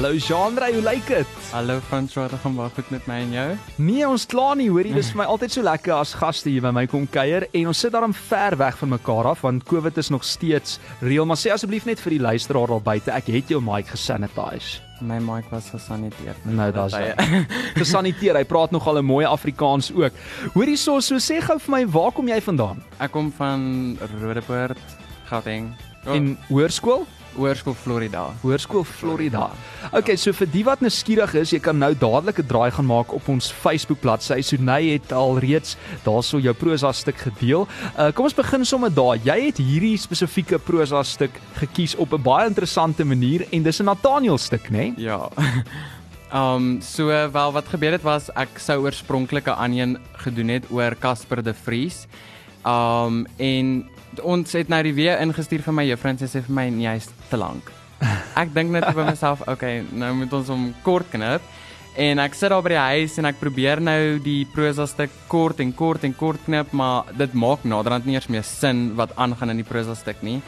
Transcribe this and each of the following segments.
Hallo Jean-Ray, hoe lyk dit? Hallo François, dit gaan baie goed met my en jou. Nee, ons kla nie, hoorie, dis vir my altyd so lekker as gaste hier by my kom kuier en ons sit daarom ver weg van mekaar af want COVID is nog steeds reël, maar sê asseblief net vir die luisteraar daar buite, ek het jou mic gesanitize. My mic was gesaniteer. Nou daar's hy. Gesaniteer. Hy praat nogal 'n mooi Afrikaans ook. Hoorie so, so sê gou vir my, waar kom jy vandaan? Ek kom van Rodepoort, Gauteng. Oh, In hoërskool? Hoërskool Florida. Hoërskool Florida. Okay, so vir die wat nou skieurig is, jy kan nou dadelik 'n draai gaan maak op ons Facebook bladsy. Sunay het al reeds daarso jou prosa stuk gedeel. Uh kom ons begin sommer daar. Jy het hierdie spesifieke prosa stuk gekies op 'n baie interessante manier en dis 'n Nathaniel stuk, né? Nee? Ja. Um so wel wat gebeur het was ek sou oorspronklik 'n aanheen gedoen het oor Casper de Vries. Um en ons het nou die weer ingestuur vir my juffrou en sy sê vir my nee, hy's te lank. Ek dink net by myself, okay, nou moet ons hom kort knip. En ek sit daar by die huis en ek probeer nou die prosa stuk kort en kort en kort knip, maar dit maak naderhand nie eers meer sin wat aangaan in die prosa stuk nie.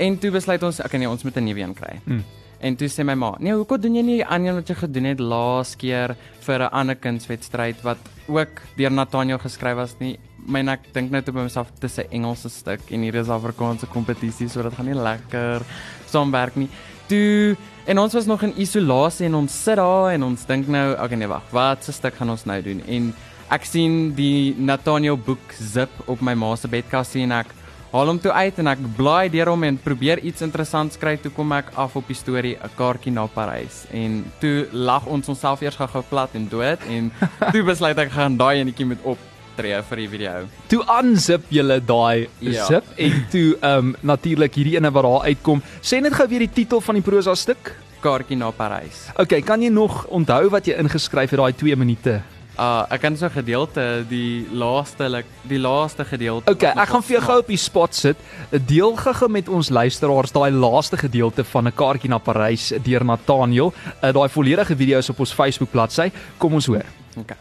En toe besluit ons, okay nee, ons moet 'n nuwe een kry. Hmm. En toe sê my ma, "Nee, hoekom doen jy nie die ander wat jy gedoen het laas keer vir 'n ander kunswedstryd wat ook deur Nathaniel geskryf was nie?" My en ek dink nou toe by myself dis 'n Engelse stuk en hier is Afrikaanse kompetisie, so dit gaan nie lekker saamwerk nie. Toe en ons was nog in isolasie en ons sit daar en ons dink nou, okay nee, wag, wat se stuk gaan ons nou doen? En ek sien die Nathaniel boek zip op my ma se bedkassie en ek haal hom toe uit en ek blaai deur hom en probeer iets interessants kry toe kom ek af op die storie 'n kaartjie na Parys en toe lag ons onsself eers gou-gou plat en dood en toe besluit ek gaan daai enetjie met optree vir die video. Toe unzip jy daai Ja. zip en toe ehm um, natuurlik hierdie ene wat daar uitkom. Sê net gou weer die titel van die prosa stuk. Kaartjie na Parys. Okay, kan jy nog onthou wat jy ingeskryf het daai 2 minute? Uh ek kan so 'n gedeelte die laaste like, die laaste gedeelte. Okay, wat ek gaan vir jou gou op die spot sit. Deel gou met ons luisteraars daai laaste gedeelte van 'n kaartjie na Parys deur Nathaniel. Uh, daai volledige video is op ons Facebook bladsy. Kom ons hoor. Okay.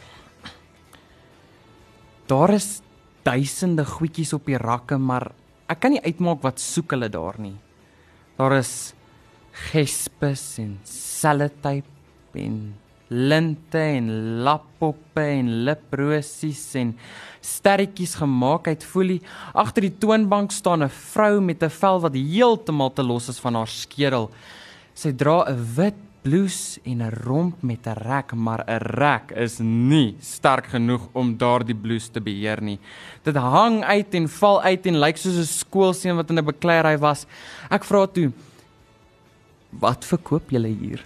Daar is duisende goedjies op die rakke, maar ek kan nie uitmaak wat soek hulle daar nie. Daar is gespes en sellotape en linte en lappoppe en liprosies en sterretjies gemaak uit folie. Agter die toonbank staan 'n vrou met 'n vel wat heeltemal te los is van haar skedel. Sy dra 'n wit blouse en 'n romp met 'n rek, maar 'n rek is nie sterk genoeg om daardie blouse te beheer nie. Dit hang uit en val uit en lyk soos 'n skoolseun wat in 'n bekleierery was. Ek vra toe: "Wat verkoop julle hier?"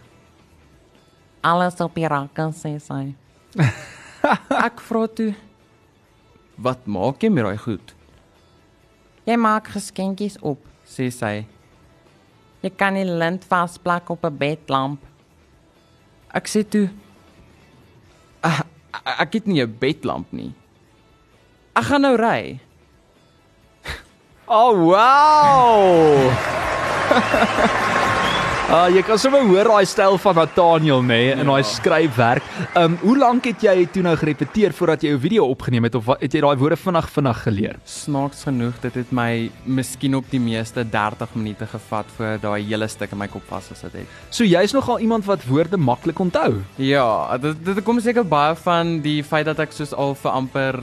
Alles op die rakke, sê sy. Ek vra toe: "Wat maak jy met daai goed?" Jy maak geskenkies op, sê sy. Jy kan nie lint vasplak op 'n bedlamp. Ek sê toe "Ah, ek het nie 'n bedlamp nie. Ek gaan nou ry. Oh wow. Ah, jy kan sommer hoor daai styl van Nathaniel nê nee, in daai Ja. skryfwerk. Ehm um, hoe lank het jy toe nou gerepeteer voordat jy jou video opgeneem het of wat, het jy daai woorde vinnig vinnig geleer? Snaaks genoeg, dit het my miskien op die meeste 30 minute gevat voor daai hele stuk in my kop vasgesit het. So jy's nogal iemand wat woorde maklik onthou. Ja, dit dit kom seker baie van die feit dat ek soos al vir amper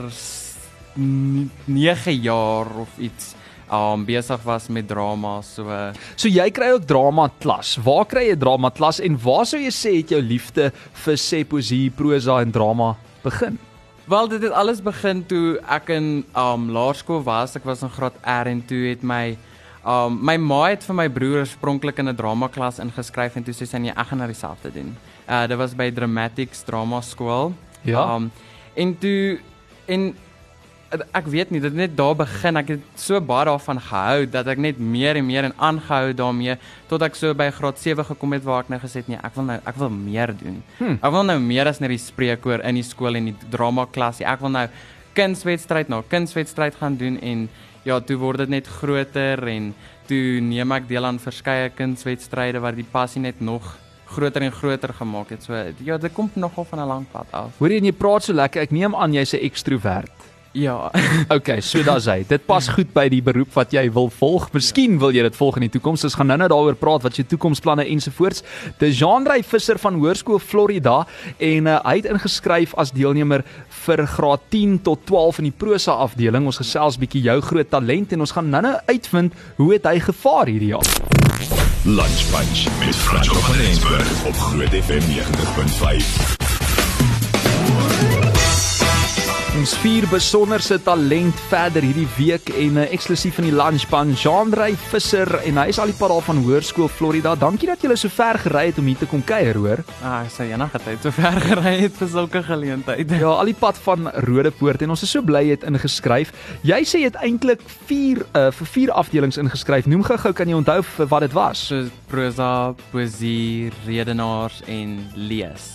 9 jaar of iets um besig was met drama so uh, So jy kry ook drama klas. Waar kry jy drama klas en waar sou jy sê het jou liefde vir sê poesie, prosa en drama begin? Wel dit het alles begin toe ek in um laerskool was. Ek was in graad R en toe het my um my ma het vir my broer oorspronklik in 'n drama klas ingeskryf en toe sê sy nee, ek gaan nou dieselfde doen. Uh dit was by Dramatics Drama Skool. Ja. Um en toe en ek weet nie, dit net daar begin. Ek het so baie daarvan gehou dat ek net meer en meer en aangehou daarmee tot ek so by graad 7 gekom het waar ek nou gesê het nee, ek wil nou ek wil meer doen. Hm. Ek wil nou meer as net die spreekkoor in die skool en die drama klasie. Ek wil nou kunswedstryd na kunswedstryd gaan doen en ja, toe word dit net groter en toe neem ek deel aan verskeie kunswedstryde waar die passie net nog groter en groter gemaak het. So ja, dit kom nogal van 'n lang pad af. Hoorie en jy praat so lekker. Ek neem aan jy's 'n ekstrovert. Ja. Okay, so daar's hy. Dit pas goed by die beroep wat jy wil volg. Miskien wil jy dit volg in die toekoms. Ons gaan nou-nou daaroor praat wat jou toekomsplanne ensovoorts. Dejanre Visser van Hoërskool Florida en uh, hy het ingeskryf as deelnemer vir graad 10 tot 12 in die prosa afdeling. Ons gesels bietjie jou groot talent en ons gaan nou-nou uitvind hoe het hy gevaar hierdie jaar. Lunch Punch met Franco van Rensburg op Groot FM 90.5. Ons vier besonderse talent verder hierdie week en uh, eksklusief in die lunchpan Jean-Ray Visser en hy is al die pad daar van Hoërskool Florida. Dankie dat jy so ver gery het om hier te kom kuier, hoor. Ah, ek sê enige tyd so ver gery het vir sulke geleenthede. Ja, al die pad van Rodepoort en ons is so bly jy het ingeskryf. Jy sê jy het eintlik 4 uh, vir 4 afdelings ingeskryf. Noem gou-gou kan jy onthou vir wat dit was? So prosa, poesie, redenaars en lees.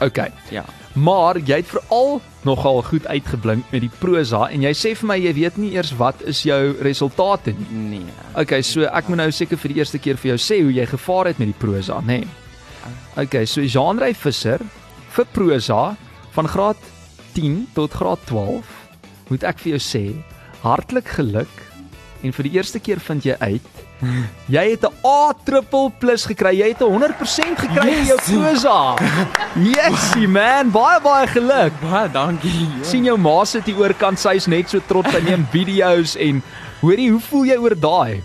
Okay. Ja. Maar jy het veral nogal goed uitgeblink met die prosa en jy sê vir my jy weet nie eers wat is jou resultate nie. Nee. Okay, so ek moet nou seker vir die eerste keer vir jou sê hoe jy gevaar het met die prosa, nê? Nee. Okay, so Jean-Ray Visser vir prosa van graad 10 tot graad 12 moet ek vir jou sê hartlik geluk en vir die eerste keer vind jy uit Jy het 'n A gekry. Jy het 'n 100% gekry yes. in jou prosa. Yesie man, baie baie geluk. Baie dankie. Ja. sien jou ma sit hier oorkant, sy's net so trots sy neem video's en hoorie, hoe voel jy oor daai?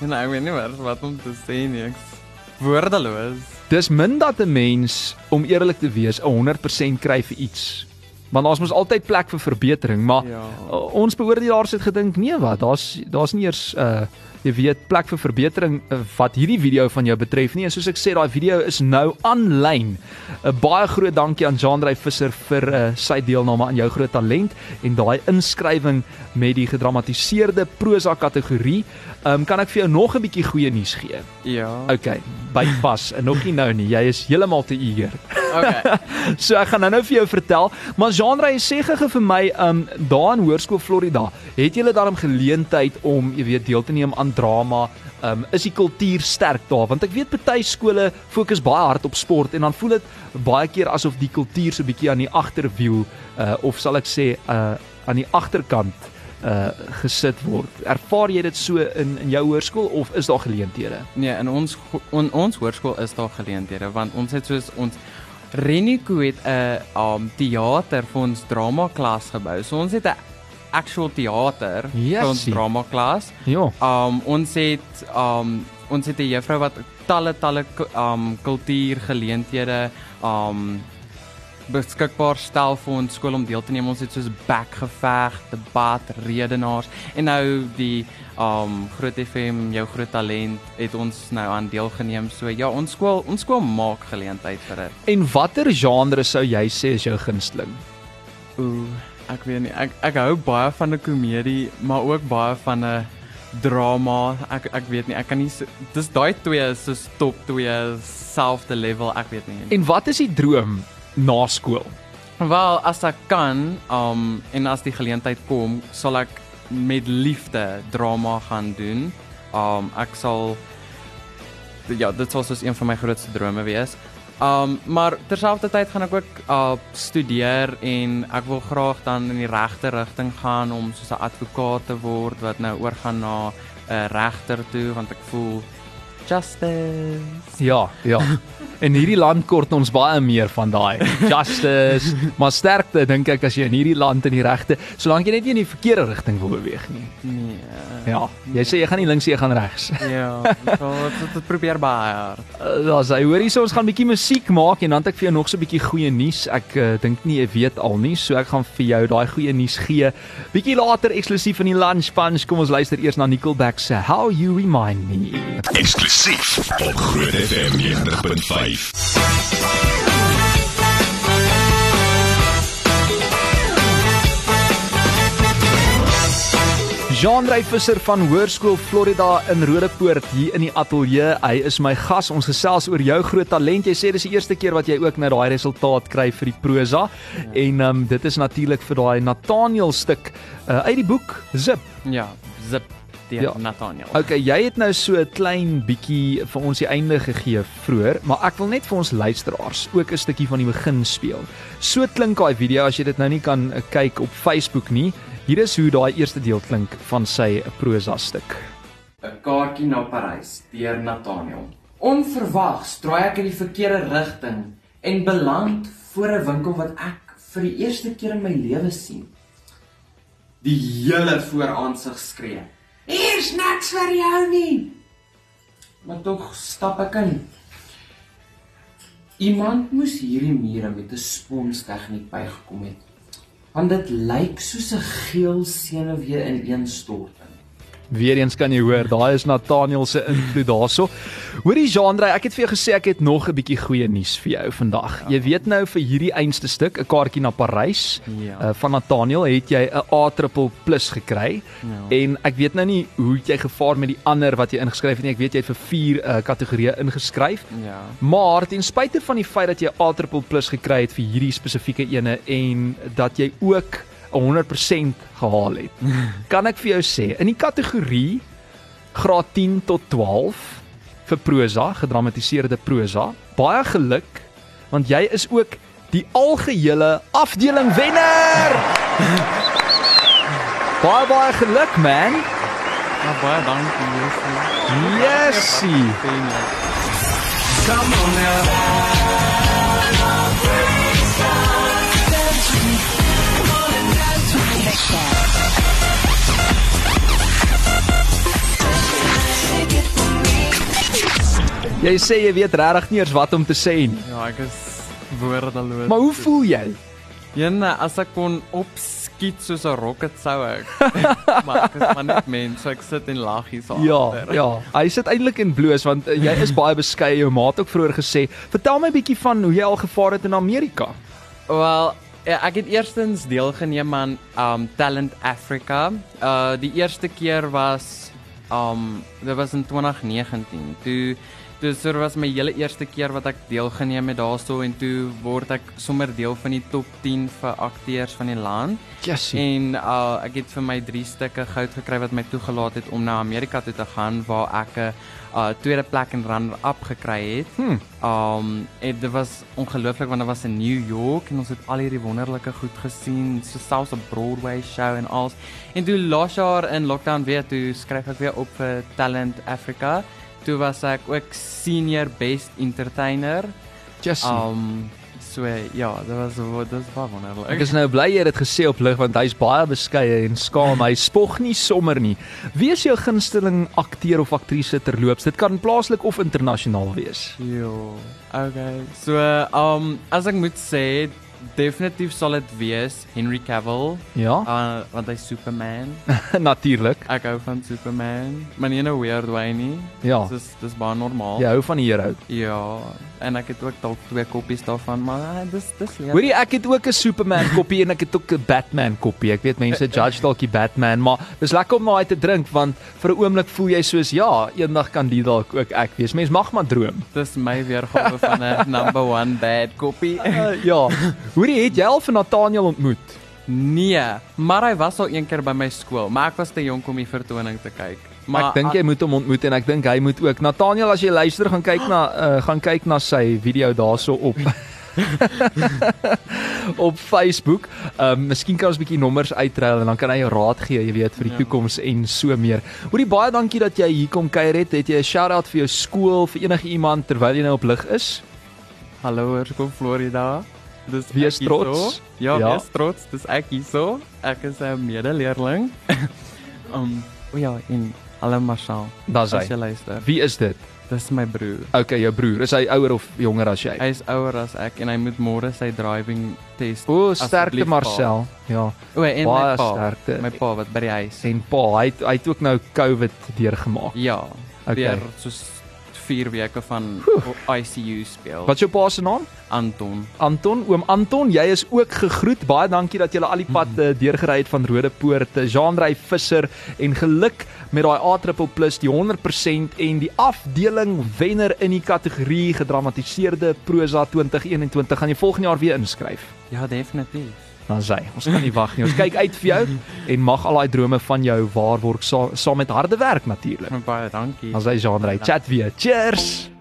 En ek weet nie wat wat om te sê nie. Ek woordeloos. Dis min dat 'n mens om eerlik te wees 'n 100% kry vir iets. Want daar's mos altyd plek vir verbetering, maar Ja. ons beoordelaars het gedink, nee wat, daar's daar's nie eers uh jy weet plek vir verbetering uh, wat hierdie video van jou betref nie. En soos ek sê, daai video is nou aanlyn. 'n uh, Baie groot dankie aan Jean-Ray Visser vir uh, sy deelname aan jou groot talent en daai inskrywing met die gedramatiseerde prosa kategorie. Um, kan ek vir jou nog 'n bietjie goeie nuus gee? Ja. Okay, bypas en nog nie nou nie. Jy is heeltemal te eager. Okay. So ek gaan nou-nou vir jou vertel, maar genre sê gege vir my, um daar in Hoërskool Florida, het julle daarom geleentheid om, jy weet, deel te neem aan drama? Um is die kultuur sterk daar? Want ek weet party skole fokus baie hard op sport en dan voel dit baie keer asof die kultuur so bietjie aan die agterwiel uh of sal ek sê uh aan die agterkant uh gesit word. Ervaar jy dit so in in jou hoërskool of is daar geleenthede? Nee, in ons on, ons hoërskool is daar geleenthede want ons het soos ons Renico het 'n um teater vir ons drama klas gebou. So ons het 'n actual teater vir ons Jessie. drama klas. Ja. Um ons het um ons het 'n juffrou wat talle talle um kultuur geleenthede um beskikbaar stel vir ons skool om deel te neem. Ons het soos bekgeveg, debat, redenaars en nou die um Groot FM jou groot talent het ons nou aan deelgeneem. So ja, ons skool ons skool maak geleentheid vir dit. En watter genre sou jy sê is jou gunsteling? Ooh, ek weet nie. Ek ek hou baie van 'n komedie, maar ook baie van 'n drama. Ek ek weet nie. Ek kan nie dis daai twee is so top twee selfde level. Ek weet nie. En wat is die droom na skool? Wel, as ek kan, um en as die geleentheid kom, sal ek met liefde drama gaan doen. Um ek sal ja, dit sal soos een van my grootste drome wees. Um maar terselfdertyd gaan ek ook uh studeer en ek wil graag dan in die regte rigting gaan om soos 'n advokaat te word wat nou oorgaan na 'n regter toe want ek voel justice. Ja, ja. In hierdie land kort ons baie meer van daai justice, maar sterkte dink ek as jy in hierdie land in die regte, solank jy net nie in die verkeerde rigting wil beweeg nie. Nee. Ja, jy sê jy gaan nie links jy gaan regs. Ja, dit, dit probeer baie hard. Uh, Daar's hy. Hoorie, so ons gaan 'n bietjie musiek maak en dan het ek vir jou nog so 'n bietjie goeie nuus. Ek uh, dink nie jy weet al nie, so ek gaan vir jou daai goeie nuus gee. Bietjie later eksklusief in die Lunch Punch. Kom ons luister eers na Nickelback se How You Remind Me. Eksklusief op Groot FM 90.5. Jean-Ray Visser van Hoërskool Florida in Rodepoort hier in die ateljee. Hy is my gas. Ons gesels oor jou groot talent. Jy sê dis die eerste keer wat jy ook nou daai resultaat kry vir die prosa. Ja. En ehm um, dit is natuurlik vir daai Nathaniel stuk uh, uit die boek Zip. Ja, zip. Deur Ja. Nathaniel. Okay, jy het nou so 'n klein bietjie vir ons die einde gegee vroeër, maar ek wil net vir ons luisteraars ook 'n stukkie van die begin speel. So klink daai video as jy dit nou nie kan uh, kyk op Facebook nie. Hier is hoe daai eerste deel klink van sy prosa stuk. 'n Kaartjie na Parys deur Nathaniel. Onverwags draai ek in die verkeerde rigting en beland voor 'n winkel wat ek vir die eerste keer in my lewe sien. Die hele vooraansig skree: "Hier's niks vir jou nie." Maar tog stap ek in. Iemand moes hierdie mure met 'n spons tegniek bygekom het. Want dit lyk soos 'n geel senuwee ineenstorting. Weereens kan jy hoor, daai is Nathaniel se invloed daarso. Hoorie Jean-Drey, ek het vir jou gesê ek het nog 'n bietjie goeie nuus vir jou vandag. Jy weet nou vir hierdie einste stuk, 'n kaartjie na Parys. Ja. Uh, van Nathaniel het jy 'n A++ gekry. Ja. En ek weet nou nie hoe jy gevaar met die ander wat jy ingeskryf het nie. Ek weet jy het vir 4 uh, kategorieë ingeskryf. Ja. Maar ten spyte van die feit dat jy A++ gekry het vir hierdie spesifieke ene en dat jy ook 100% gehaal het, kan ek vir jou sê in die kategorie graad 10 tot 12 vir prosa, gedramatiseerde prosa, baie geluk want jy is ook die algehele afdeling wenner. baie baie geluk man. Ja, baie dankie, Jessie. Yesie. Come on now. Jy sê jy weet regtig nie eers wat om te sê nie. Ja, ek is woordeloos. Maar hoe voel jy? Jene, as ek kon opskiet soos 'n rocket sou ek. maar ek is maar net mens, so ek sit en lag hier so. Ja, agter. ja. Hy sit eintlik in bloos want uh, jy is baie beskeie. Jou maat het ook vroeër gesê, "Vertel my bietjie van hoe jy al gevaar het in Amerika." Wel, ja, ek het eerstens deelgeneem aan um Talent Africa. Uh die eerste keer was um dit was in 2019. Toe toe so was my hele eerste keer wat ek deelgeneem het daarso en toe word ek sommer deel van die top 10 vir akteurs van die land. Jessie. En uh ek het vir my 3 stukke goud gekry wat my toegelaat het om na Amerika toe te gaan waar ek 'n uh tweede plek en runner-up gekry het. Hm. Um en dit was ongelooflik want dit was in New York en ons het al hierdie wonderlike goed gesien, so selfs 'n Broadway show en alles. En toe laas jaar in lockdown weer toe skryf ek weer op vir Talent Africa. Toe was ek ook senior best entertainer. Jessie. Um so ja, dit was dit was baie wonderlik. Ek is nou bly jy het dit gesê op lig want hy's baie beskeie en skaam. Hy spog nie sommer nie. Wie is jou gunsteling akteur of aktrise terloops? Dit kan plaaslik of internasionaal wees. Jo. Okay. So, um as ek moet sê, definitief sal dit wees Henry Cavill, Ja, uh want hy's Superman. natuurlik. Ek hou van Superman, maar nie in 'n weird way nie. Ja. Dis dis baie normaal. Jy hou van die hero. Ja, en ek het ook dalk twee koppies daarvan, maar uh, dis dis leer. Hoorie, ek het ook 'n Superman koppie en ek het ook 'n Batman koppie. Ek weet mense judge dalk die Batman, maar dis lekker om daai te drink want vir 'n oomblik voel jy soos ja, eendag kan die dalk ook ek wees. Mens mag maar droom. Dis my weergawe van 'n number 1 bad koppie. Uh, ja. Hoorie, het jy al vir Nathaniel ontmoet? Nee, maar hy was al een keer by my skool, maar ek was te jonk om die vertoning te kyk. Maar ek dink jy moet hom ontmoet en ek dink hy moet ook. Nathaniel, as jy luister, gaan kyk na uh, gaan kyk na sy video daarso op op Facebook. Ehm um, miskien kan ons 'n bietjie nommers uitruil en dan kan hy jou raad gee, jy weet, vir die Ja. toekoms en so meer. Hoorie baie dankie dat jy hier kom kuier het. Het jy 'n shout-out vir jou skool, vir enige iemand terwyl jy nou op lig is? Hallo Hoërskool Florida. Dis Wees ek trots. hierso. Ja, Ja. ja, wees trots. Dis ek hierso. Ek is 'n medeleerling. um, o ja, en hallo Marshall. Daar's As jy hy. luister. Wie is dit? Dis my broer. Okay, jou broer. Is hy ouer of jonger as jy? Hy is ouer as ek en hy moet môre sy driving test. O, sterkte Marcel. Ja. O, en Baie my pa. sterkte. My pa wat by die huis. En pa, hy het, hy het ook nou COVID deurgemaak. Ja, Okay. deur soos 4 weke van ICU speel. Wat is jou pa se naam? Anton. Anton, oom Anton, jy is ook gegroet. Baie dankie dat jy al die pad uh, deurgery het van Rodepoort, uh, Jean-Ray Visser en geluk met daai A++ die 100% en die afdeling wenner in die kategorie gedramatiseerde prosa 2021. Gaan jy volgende jaar weer inskryf? Ja, definitief. Dan sê ons kan nie wag nie. Ons kyk uit vir jou en mag al daai drome van jou waar word sa saam met harde werk natuurlik. Baie dankie. Dan sê Jean Rey, chat weer. Cheers.